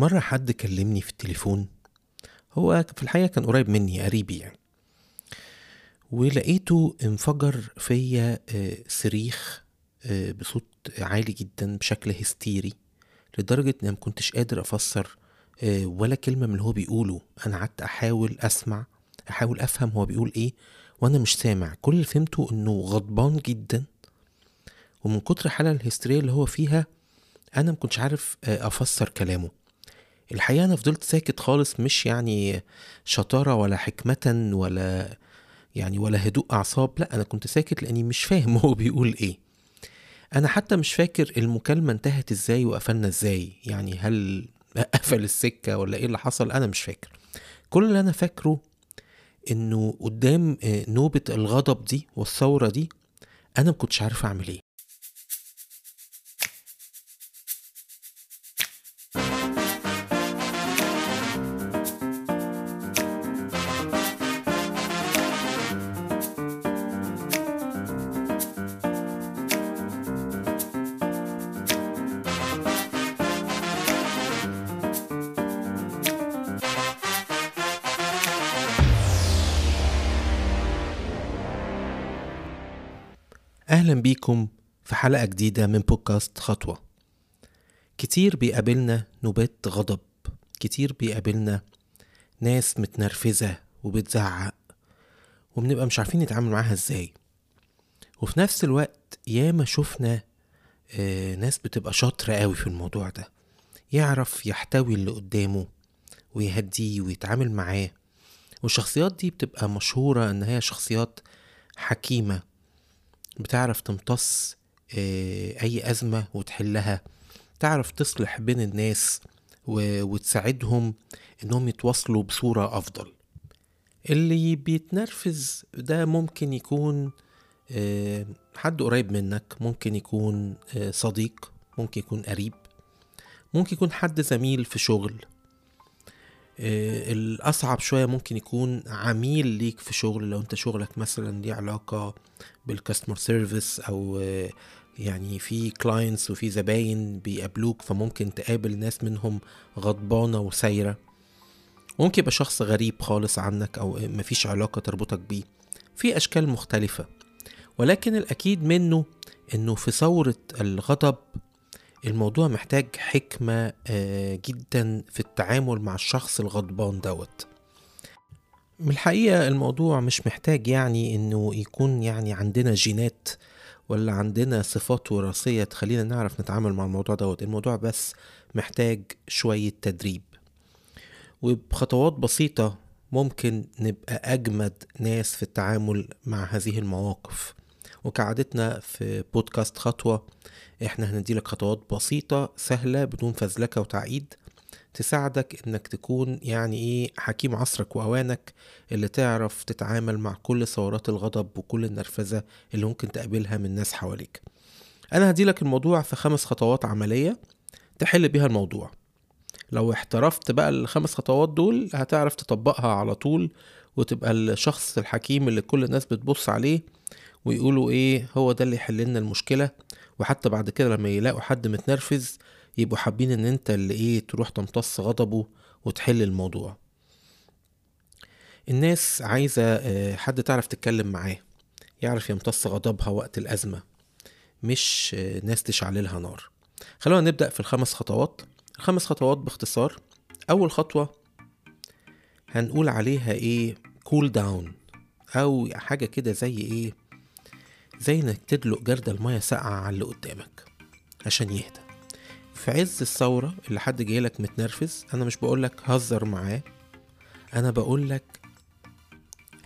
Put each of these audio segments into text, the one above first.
مرة حد كلمني في التليفون. هو في الحقيقة كان قريب مني قريبي يعني. ولقيته انفجر فيا آه، صريخ آه، بصوت عالي جدا بشكل هستيري لدرجة إن ما كنتش قادر أفسر آه، ولا كلمة من اللي هو بيقوله. أنا قعدت أحاول أسمع أحاول أفهم هو بيقول إيه وأنا مش سامع. كل اللي فهمته إنه غضبان جدا. ومن كتر الحالة الهستيرية اللي هو فيها أنا ما كنتش عارف أفسر كلامه. الحقيقة أنا فضلت ساكت خالص مش يعني شطارة ولا حكمة ولا يعني ولا هدوء أعصاب لأ أنا كنت ساكت لأني مش فاهم هو بيقول إيه. أنا حتى مش فاكر المكالمة انتهت إزاي وقفلنا إزاي يعني هل قفل السكة ولا إيه اللي حصل؟ أنا مش فاكر. كل اللي أنا فاكره إنه قدام آه، نوبة الغضب دي والثورة دي أنا ما كنتش عارف أعمل إيه. أهلا بيكم في حلقة جديدة من بودكاست خطوة. كتير بيقابلنا نوبات غضب. كتير بيقابلنا ناس متنرفزة وبتزعق. وبنبقى مش عارفين نتعامل معاها إزاي. وفي نفس الوقت ياما شفنا آه، ناس بتبقى شاطرة قوي في الموضوع ده. يعرف يحتوي اللي قدامه ويهديه ويتعامل معاه. والشخصيات دي بتبقى مشهورة إن هي شخصيات حكيمة. بتعرف تمتص آه، أي أزمة وتحلها. تعرف تصلح بين الناس وتساعدهم إنهم يتواصلوا بصورة أفضل. اللي بيتنرفز ده ممكن يكون آه، حد قريب منك ممكن يكون آه، صديق ممكن يكون قريب ممكن يكون حد زميل في شغل. الأصعب شوية ممكن يكون عميل ليك في شغل لو أنت شغلك مثلا ليه علاقة بال customer service أو آه، يعني في clients وفي زباين بيقابلوك فممكن تقابل ناس منهم غضبانة وثايرة. ممكن يبقى شخص غريب خالص عنك أو مفيش علاقة تربطك بيه. في أشكال مختلفة. ولكن الأكيد منه إنه في ثورة الغضب الموضوع محتاج حكمة آه، جدا في التعامل مع الشخص الغضبان دوت. من الحقيقة الموضوع مش محتاج يعني إنه يكون يعني عندنا جينات ولا عندنا صفات وراثية تخلينا نعرف نتعامل مع الموضوع دوت. الموضوع بس محتاج شوية تدريب. وبخطوات بسيطة ممكن نبقى أجمد ناس في التعامل مع هذه المواقف. وكعادتنا في بودكاست خطوة. إحنا هنديلك خطوات بسيطة سهلة بدون فزلكة وتعقيد تساعدك إنك تكون يعني إيه حكيم عصرك وأوانك اللي تعرف تتعامل مع كل ثورات الغضب وكل النرفزة اللي ممكن تقابلها من ناس حواليك. أنا هديلك الموضوع في خمس خطوات عملية تحل بيها الموضوع. لو احترفت بقى الخمس خطوات دول هتعرف تطبقها على طول وتبقى الشخص الحكيم اللي كل الناس بتبص عليه ويقولوا إيه هو ده اللي يحل لنا المشكلة. وحتى بعد كده لما يلاقوا حد متنرفز يبقوا حابين إن أنت اللي إيه تروح تمتص غضبه وتحل الموضوع. الناس عايزة آه، حد تعرف تتكلم معاه يعرف يمتص غضبها وقت الأزمة مش آه، ناس تشعللها نار. خلونا نبدأ في الخمس خطوات. الخمس خطوات باختصار. أول خطوة هنقول عليها إيه كول داون أو حاجة كده زي إيه زي إنك تدلق جردل مية ساقعة على اللي قدامك عشان يهدى. في عز الثورة اللي حد جايلك متنرفز أنا مش بقولك هزر معاه أنا بقولك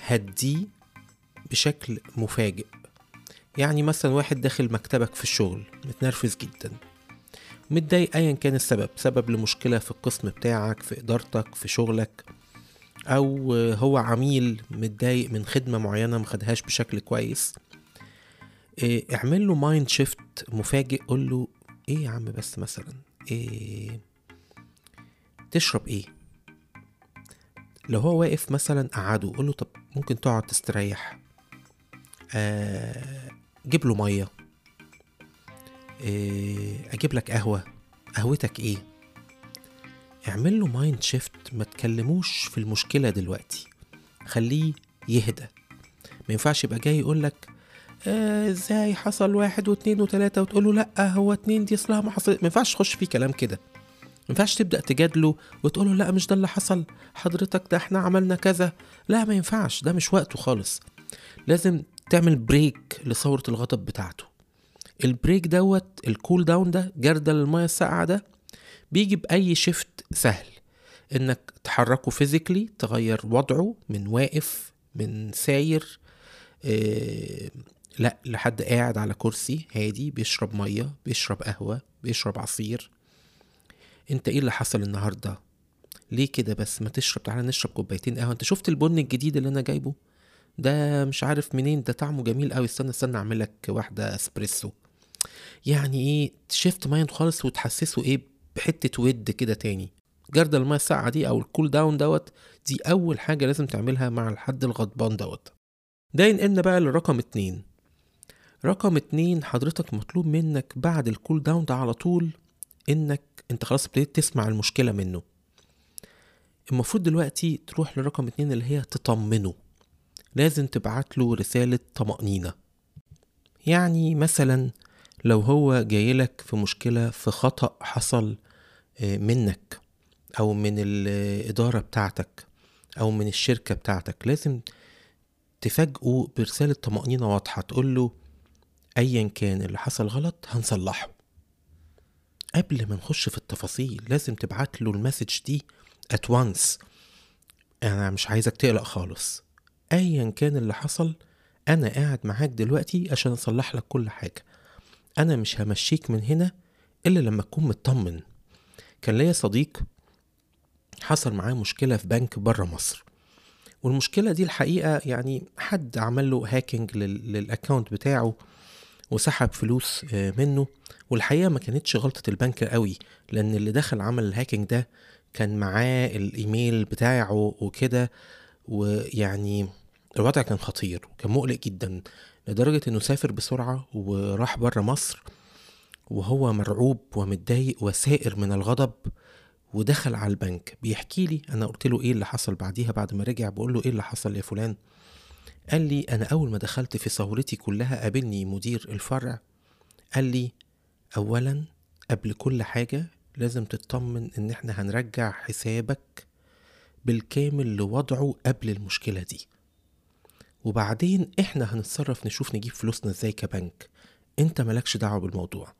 هديه بشكل مفاجئ. يعني مثلا واحد داخل مكتبك في الشغل متنرفز جدا متضايق ايا كان السبب سبب لمشكلة في القسم بتاعك في إدارتك في شغلك أو هو عميل متضايق من خدمة معينة مخدهاش بشكل كويس. إيه، اعمل له mind shift مفاجئ قول له إيه يا عم بس مثلا إيه تشرب إيه؟ لو هو واقف مثلا قعده قول له طب ممكن تقعد تستريح آه جيب له مية إيه أجيب لك قهوة قهوتك إيه؟ اعمل له mind shift ما تكلموش في المشكلة دلوقتي خليه يهدى. ما ينفعش يبقى جاي يقولك آه، إزاي حصل واحد واتنين وتلاتة وتقوله لأ هو اتنين دي أصلها ما حصل ما ينفعش تخش فيه كلام كده. ما ينفعش تبدأ تجادله وتقوله لأ مش ده اللي حصل. حضرتك ده إحنا عملنا كذا. لأ ما ينفعش. ده مش وقته خالص. لازم تعمل break لثورة الغضب بتاعته. ال break دوت ال cool down ده جردل المية الساقعة ده بيجي بأي shift سهل. إنك تحركه physically تغير وضعه من واقف من ثاير آه لا لحد قاعد على كرسي هادي بيشرب مية بيشرب قهوة بيشرب عصير. انت إيه اللي حصل النهارده؟ ليه كده بس؟ ما تشرب تعالى نشرب كوبايتين قهوة. انت شفت البن الجديد اللي أنا جايبه؟ ده مش عارف منين ده طعمه جميل قوي. استنى استنى اعمل لك واحدة اسبريسو. يعني إيه؟ ت shift mind خالص وتحسسه إيه؟ بحتة ود كده تاني. جردل المية الساقعة دي أو ال cool down دوت دي أول حاجة لازم تعملها مع الحد الغضبان دوت. ده ينقلنا بقى لرقم اتنين. رقم اتنين حضرتك مطلوب منك بعد ال cool down ده على طول إنك أنت خلاص ابتديت تسمع المشكلة منه. المفروض دلوقتي تروح لرقم اتنين اللي هي تطمنه. لازم تبعت له رسالة طمأنينة. يعني مثلا لو هو جايلك في مشكلة في خطأ حصل منك أو من الإدارة بتاعتك أو من الشركة بتاعتك لازم تفاجئه برسالة طمأنينة واضحة تقول له أيا كان اللي حصل غلط هنصلحه. قبل ما نخش في التفاصيل لازم تبعت له ال message دي at once. أنا مش عايزك تقلق خالص. ايا كان اللي حصل أنا قاعد معاك دلوقتي عشان أصلح لك كل حاجة. أنا مش همشيك من هنا إلا لما تكون مطمن. كان ليا صديق حصل معاه مشكلة في بنك بره مصر. والمشكلة دي الحقيقة يعني حد عمل له hacking لل account بتاعه. وسحب فلوس منه. والحقيقة ما كانتش غلطة البنك قوي لأن اللي دخل عمل الهاكينج ده كان معاه الإيميل بتاعه وكده ويعني الوضع كان خطير وكان مقلق جدا لدرجة إنه سافر بسرعة وراح بره مصر وهو مرعوب ومتضايق وسائر من الغضب ودخل على البنك. بيحكي لي أنا قلت له إيه اللي حصل بعديها بعد ما رجع بقول له إيه اللي حصل يا فلان؟ قال لي أنا أول ما دخلت في ثورتي كلها قابلني مدير الفرع. قال لي اولا قبل كل حاجة لازم تطمن إن إحنا هنرجع حسابك بالكامل لوضعه قبل المشكلة دي. وبعدين إحنا هنتصرف نشوف نجيب فلوسنا إزاي كبنك. أنت ملكش دعوة بالموضوع.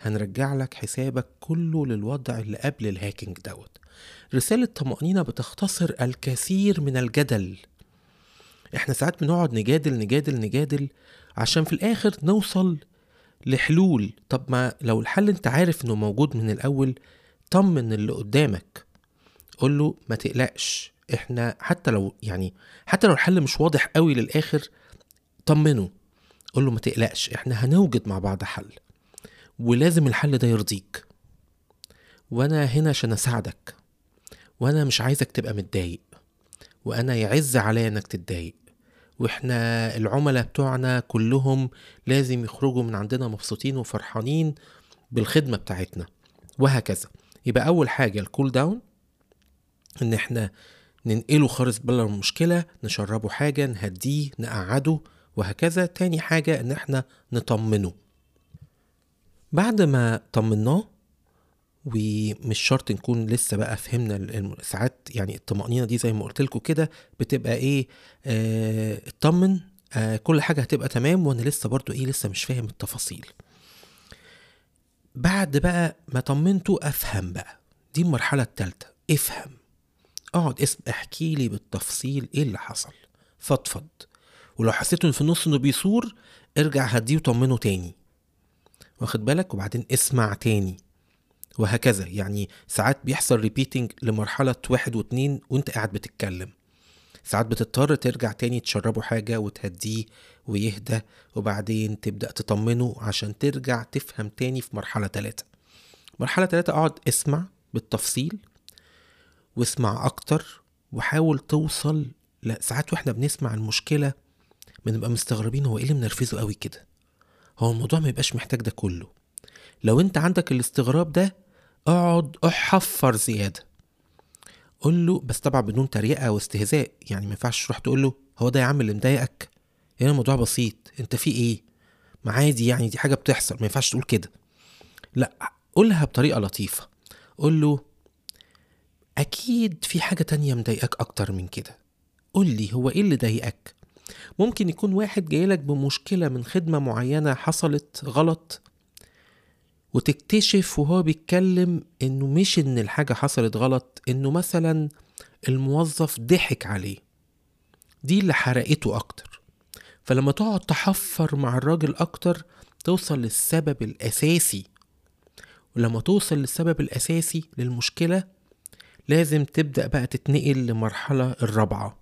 هنرجع لك حسابك كله للوضع اللي قبل ال hacking دوت. رسالة طمأنينة بتختصر الكثير من الجدل. إحنا ساعات بنقعد نجادل نجادل نجادل عشان في الآخر نوصل لحلول. طب ما لو الحل أنت عارف إنه موجود من الأول طمن اللي قدامك. قول له ما تقلقش إحنا حتى لو يعني حتى لو الحل مش واضح قوي للآخر طمنه. قول له ما تقلقش إحنا هنوجد مع بعض حل. ولازم الحل ده يرضيك. وأنا هنا عشان أساعدك. وأنا مش عايزك تبقى متضايق. وأنا يعز عليا إنك تتضايق. وإحنا العملاء بتوعنا كلهم لازم يخرجوا من عندنا مبسوطين وفرحانين بالخدمة بتاعتنا وهكذا. يبقى أول حاجة الكول داون إن إحنا ننقله خالص بلا المشكلة نشربه حاجة نهديه نقعده وهكذا. تاني حاجة إن إحنا نطمنه. بعد ما طمناه ومش شرط نكون لسه بقى فهمنا ساعات يعني الطمأنينة دي زي ما قلت لكم كده بتبقى إيه آه اطمن آه كل حاجة هتبقى تمام وأنا لسه برضو إيه لسه مش فاهم التفاصيل. بعد بقى ما طمنته أفهم بقى. دي المرحلة التالتة. افهم. اقعد احكي لي بالتفصيل إيه اللي حصل. فضفض. ولو حسيت إن في النص إنه بيصور ارجع هديه وطمنه تاني. واخد بالك؟ وبعدين اسمع تاني. وهكذا. يعني ساعات بيحصل ريبيتنج لمرحلة واحد واتنين وانت قاعد بتتكلم. ساعات بتضطر ترجع تاني تشربه حاجة وتهديه ويهدى وبعدين تبدأ تطمنه عشان ترجع تفهم تاني في مرحلة تلاتة. مرحلة تلاتة اقعد اسمع بالتفصيل واسمع أكتر وحاول توصل لا ساعات وإحنا بنسمع المشكلة بنبقى مستغربين هو إيه اللي منرفزه قوي كده؟ هو الموضوع ما يبقاش محتاج ده كله. لو انت عندك الاستغراب ده اقعد احفر زيادة. قول له بس طبعا بدون تريقة واستهزاء يعني ما ينفعش تروح تقول له هو ده يا عم اللي مضايقك؟ هنا الموضوع بسيط. انت في إيه؟ ما عادي يعني دي حاجة بتحصل ما ينفعش تقول كده. لا قولها بطريقة لطيفة. قول له أكيد في حاجة تانية مضايقك أكتر من كده. قول لي هو إيه اللي ضايقك؟ ممكن يكون واحد جايلك بمشكلة من خدمة معينة حصلت غلط. وتكتشف وهو بيتكلم إنه مش إن الحاجة حصلت غلط إنه مثلا الموظف ضحك عليه. دي اللي حرقته أكتر. فلما تقعد تحفر مع الراجل أكتر توصل للسبب الأساسي. ولما توصل للسبب الأساسي للمشكلة لازم تبدأ بقى تتنقل لمرحلة الرابعة.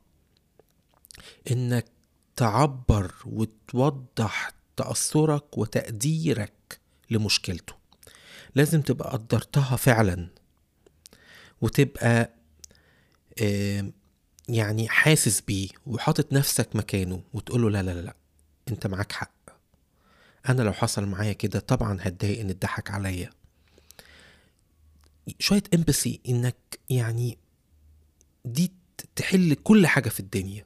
إنك تعبر وتوضح تأثرك وتقديرك لمشكلته. لازم تبقى قدرتها فعلا وتبقى يعني حاسس بيه وحاطط نفسك مكانه وتقوله لا لا لا. أنت معاك حق. أنا لو حصل معايا كده طبعا هتضايق إن اتضحك عليا. شوية امباثي إنك يعني دي تحل كل حاجة في الدنيا.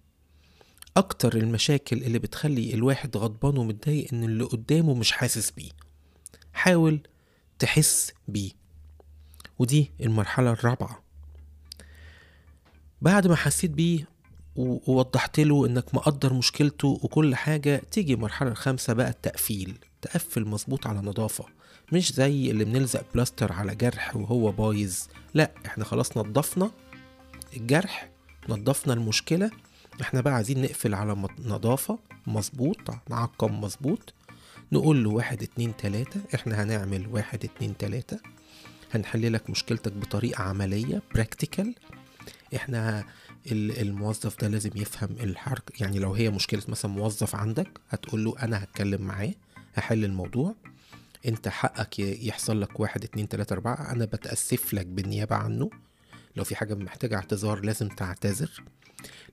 أكتر المشاكل اللي بتخلي الواحد غضبان ومتضايق إن اللي قدامه مش حاسس بيه. حاول تحس بيه. ودي المرحلة الرابعة. بعد ما حسيت بيه ووضحت له إنك مقدر مشكلته وكل حاجة تيجي المرحلة الخامسة بقى التقفيل. تقفل مظبوط على نظافة. مش زي اللي بنلزق بلاستر على جرح وهو بايظ. لا إحنا خلاص نضفنا الجرح نضفنا المشكلة. إحنا بقى عايزين نقفل على نظافة مظبوط نعقم مظبوط. نقول له واحد اتنين تلاتة إحنا هنعمل واحد اتنين تلاتة. هنحللك مشكلتك بطريقة عملية practical إحنا الموظف ده لازم يفهم الحركة يعني لو هي مشكلة مثلا موظف عندك هتقول له أنا هتكلم معاه هحل الموضوع. أنت حقك يحصل لك واحد اتنين تلاتة أربعة أنا بتأسف لك بالنيابة عنه. لو في حاجة محتاجة اعتذار لازم تعتذر.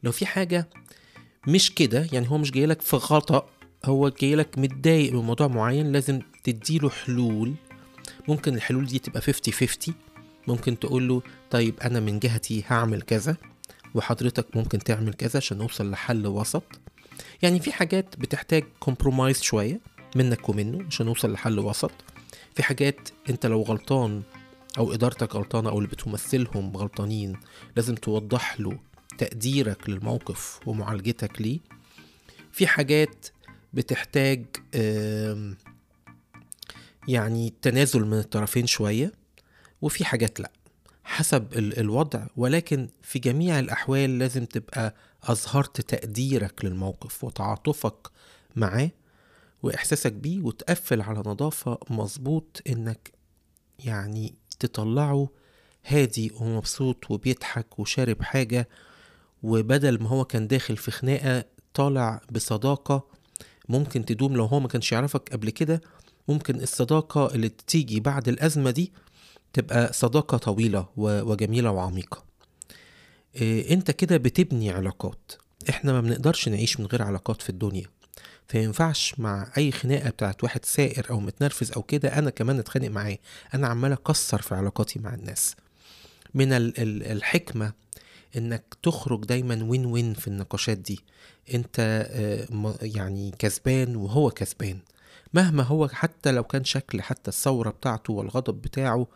لو في حاجة مش كده يعني هو مش جايلك في خطأ هو جايلك متضايق من موضوع معين لازم تديله حلول. ممكن الحلول دي تبقى 50 50 ممكن تقول له طيب أنا من جهتي هعمل كذا وحضرتك ممكن تعمل كذا عشان نوصل لحل وسط. يعني في حاجات بتحتاج كومبرومايز شوية منك ومنه عشان نوصل لحل وسط. في حاجات أنت لو غلطان أو إدارتك غلطانة أو اللي بتمثلهم غلطانين لازم توضح له تقديرك للموقف ومعالجتك ليه. في حاجات بتحتاج يعني تنازل من الطرفين شوية وفي حاجات لأ. حسب الوضع ولكن في جميع الأحوال لازم تبقى أظهرت تقديرك للموقف وتعاطفك معاه وإحساسك بيه وتقفل على نظافة مظبوط إنك يعني تطلعه هادي ومبسوط وبيضحك وشارب حاجة وبدل ما هو كان داخل في خناقة طالع بصداقة ممكن تدوم لو هو ما كانش يعرفك قبل كده. ممكن الصداقة اللي تيجي بعد الأزمة دي تبقى صداقة طويلة وجميلة وعميقة. إيه، انت كده بتبني علاقات. إحنا ما بنقدرش نعيش من غير علاقات في الدنيا. فينفعش مع أي خناقة بتاعت واحد سائر أو متنرفز أو كده أنا كمان أتخانق معاه. أنا عمال أكسر في علاقاتي مع الناس. من الحكمة إنك تخرج دايما win win في النقاشات دي. انت آه، يعني كسبان وهو كسبان. مهما هو حتى لو كان شكل حتى الثورة بتاعته والغضب بتاعه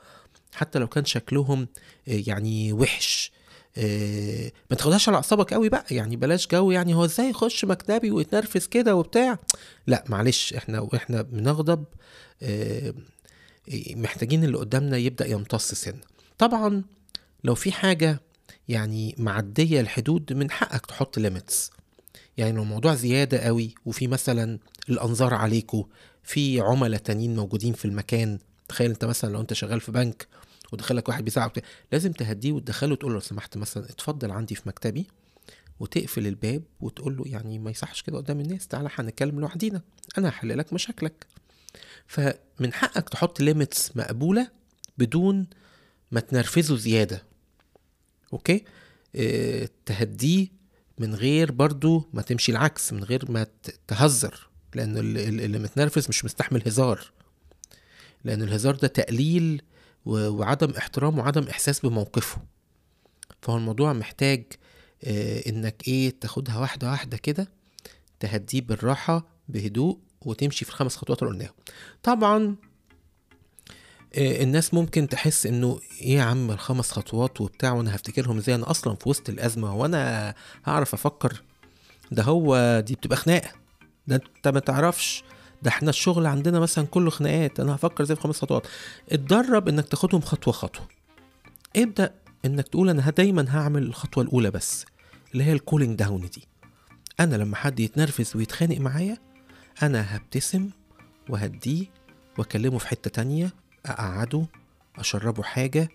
حتى لو كان شكلهم آه، يعني وحش. آه، ما تاخدهاش على أعصابك قوي بقى يعني بلاش جو يعني هو إزاي يخش مكتبي ويتنرفز كده وبتاع؟ لا معلش إحنا وإحنا بنغضب آه، محتاجين اللي قدامنا يبدأ يمتص سن طبعا لو في حاجة يعني معدية الحدود من حقك تحط ليميتس يعني لو الموضوع زيادة قوي وفي مثلا الأنظار عليكوا في عملاء تانيين موجودين في المكان تخيل انت مثلا لو انت شغال في بنك ودخلك واحد بيزعق لازم تهديه وتدخله وتقول له لو سمحت مثلا اتفضل عندي في مكتبي وتقفل الباب وتقول له يعني ما يصحش كده قدام الناس تعالى هنتكلم لوحدينا أنا هحل لك مشاكلك. فمن حقك تحط limits مقبولة بدون ما تنرفزه زيادة. okay؟ آه تهديه من غير برضو ما تمشي العكس من غير ما تهزر لأن اللي متنرفز مش مستحمل هزار. لأن الهزار ده تقليل وعدم احترام وعدم إحساس بموقفه. فهو الموضوع محتاج آه، إنك إيه تاخدها واحدة واحدة كده تهديه بالراحة بهدوء وتمشي في الخمس خطوات اللي قلناهم. طبعا الناس ممكن تحس إنه إيه يا عم الخمس خطوات وبتاع وأنا هفتكرهم إزاي؟ أنا أصلا في وسط الأزمة وأنا هعرف أفكر. ده هو دي بتبقى خناقة. ده أنت ما تعرفش. ده إحنا الشغل عندنا مثلا كله خناقات. أنا هفكر زي في خمس خطوات؟ اتدرب إنك تاخدهم خطوة خطوة. ابدأ إنك تقول أنا دايما هعمل الخطوة الأولى بس اللي هي ال cooling down دي. أنا لما حد يتنرفز ويتخانق معايا أنا هبتسم وهديه وأكلمه في حتة تانية أقعده أشربه حاجة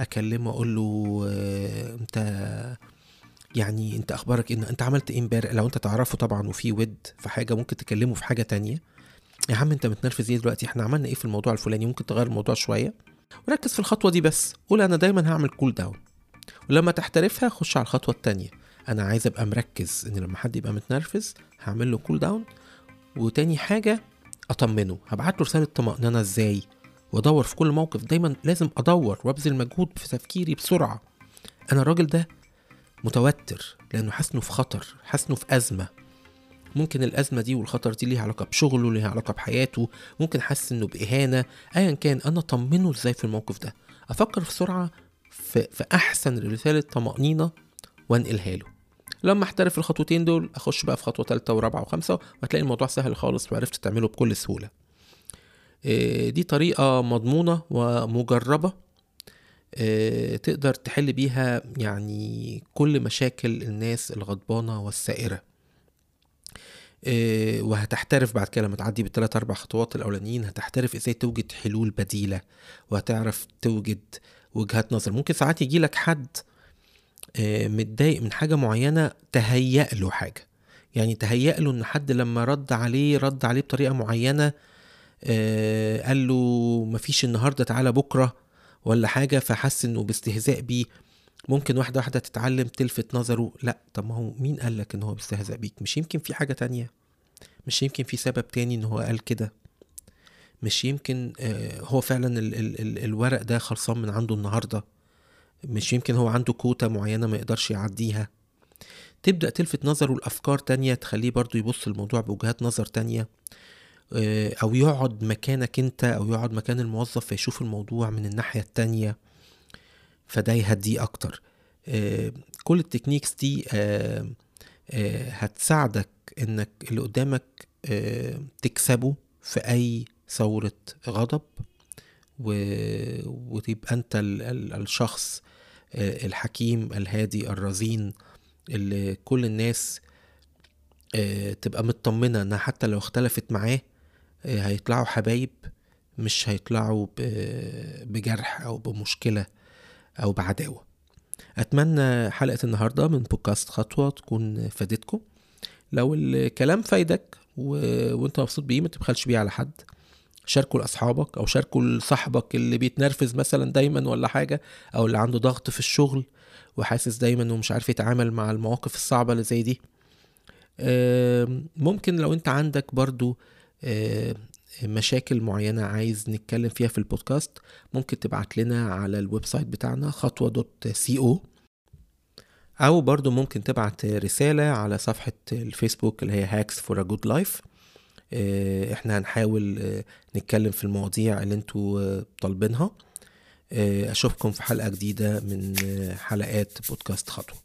أكلمه أقول له آه، أنت يعني أنت أخبارك ان أنت عملت إيه امبارح؟ لو أنت تعرفه طبعا وفي ود في حاجة ممكن تكلمه في حاجة تانية. يا عم أنت متنرفز إيه دلوقتي؟ إحنا عملنا إيه في الموضوع الفلاني؟ ممكن تغير الموضوع شوية. وركز في الخطوة دي بس. قول أنا دايما هعمل cool down ولما تحترفها خش على الخطوة التانية. أنا عايز أبقى مركز إن لما حد يبقى متنرفز هعمل له كول داون وتاني حاجة أطمنه. هبعت له رسالة طمأنينة إزاي؟ وأدور في كل موقف. دايما لازم أدور وأبذل مجهود في تفكيري بسرعة. أنا الراجل ده متوتر لأنه حاسس في خطر حاسس في أزمة. ممكن الأزمة دي والخطر دي ليها علاقة بشغله ليها علاقة بحياته ممكن حاسس إنه بإهانة ايا كان أنا أطمنه إزاي في الموقف ده. أفكر بسرعة في, في أحسن رسالة طمأنينة وأنقلها له. لما أحترف الخطوتين دول أخش بقى في خطوة ثالثه ورابعة وخمسة وهتلاقي الموضوع سهل خالص وعرفت تعمله بكل سهولة. دي طريقة مضمونة ومجربة إيه، تقدر تحل بيها يعني كل مشاكل الناس الغضبانة والسائرة. إيه، وهتحترف بعد كده لما تعدي بالثلاث أربع خطوات الأولانيين هتحترف إزاي توجد حلول بديلة وهتعرف توجد وجهات نظر. ممكن ساعات يجي لك حد آه، متضايق من حاجة معينة تهيأ له حاجة. يعني تهيأ له إن حد لما رد عليه رد عليه بطريقة معينة آه، قال له مفيش النهارده تعالى بكرة ولا حاجة فحس إنه باستهزاء بيه. ممكن واحدة واحدة تتعلم تلفت نظره. لا طب ما هو مين قال لك إن هو بيستهزأ بيك؟ مش يمكن في حاجة تانية. مش يمكن في سبب تاني إن هو قال كده. مش يمكن آه، هو فعلا ال ال ال الورق ده خلصان من عنده النهارده. مش يمكن هو عنده كوتا معينة ما يقدرش يعديها. تبدأ تلفت نظره لأفكار تانية تخليه برضو يبص الموضوع بوجهات نظر تانية. آه، أو يقعد مكانك أنت أو يقعد مكان الموظف فيشوف الموضوع من الناحية التانية فده يهديه أكتر آه، كل التكنيكس دي آه، هتساعدك إنك اللي قدامك تكسبه في أي ثورة غضب. وتبقى أنت ال... ال... الشخص الحكيم الهادي الرزين اللي كل الناس تبقى مطمنة إنها حتى لو اختلفت معاه هيطلعوا حبايب مش هيطلعوا بجرح أو بمشكلة أو بعداوة. أتمنى حلقة النهاردة من بودكاست خطوة تكون فادتكم. لو الكلام فايدك و... وأنت مبسوط بيه ما تبخلش بيه على حد. شاركه لأصحابك أو شاركه لصاحبك اللي بيتنرفز مثلا دايما ولا حاجة أو اللي عنده ضغط في الشغل وحاسس دايما إنه مش عارف يتعامل مع المواقف الصعبة اللي زي دي. ممكن لو أنت عندك برضو مشاكل معينة عايز نتكلم فيها في البودكاست ممكن تبعت لنا على ال website بتاعنا خطوة dot co أو برضو ممكن تبعت رسالة على صفحة الفيسبوك اللي هي Hacks for a Good Life آه، إحنا هنحاول آه، نتكلم في المواضيع اللي أنتوا آه، طالبينها. أشوفكم في حلقة جديدة من حلقات بودكاست خطوة.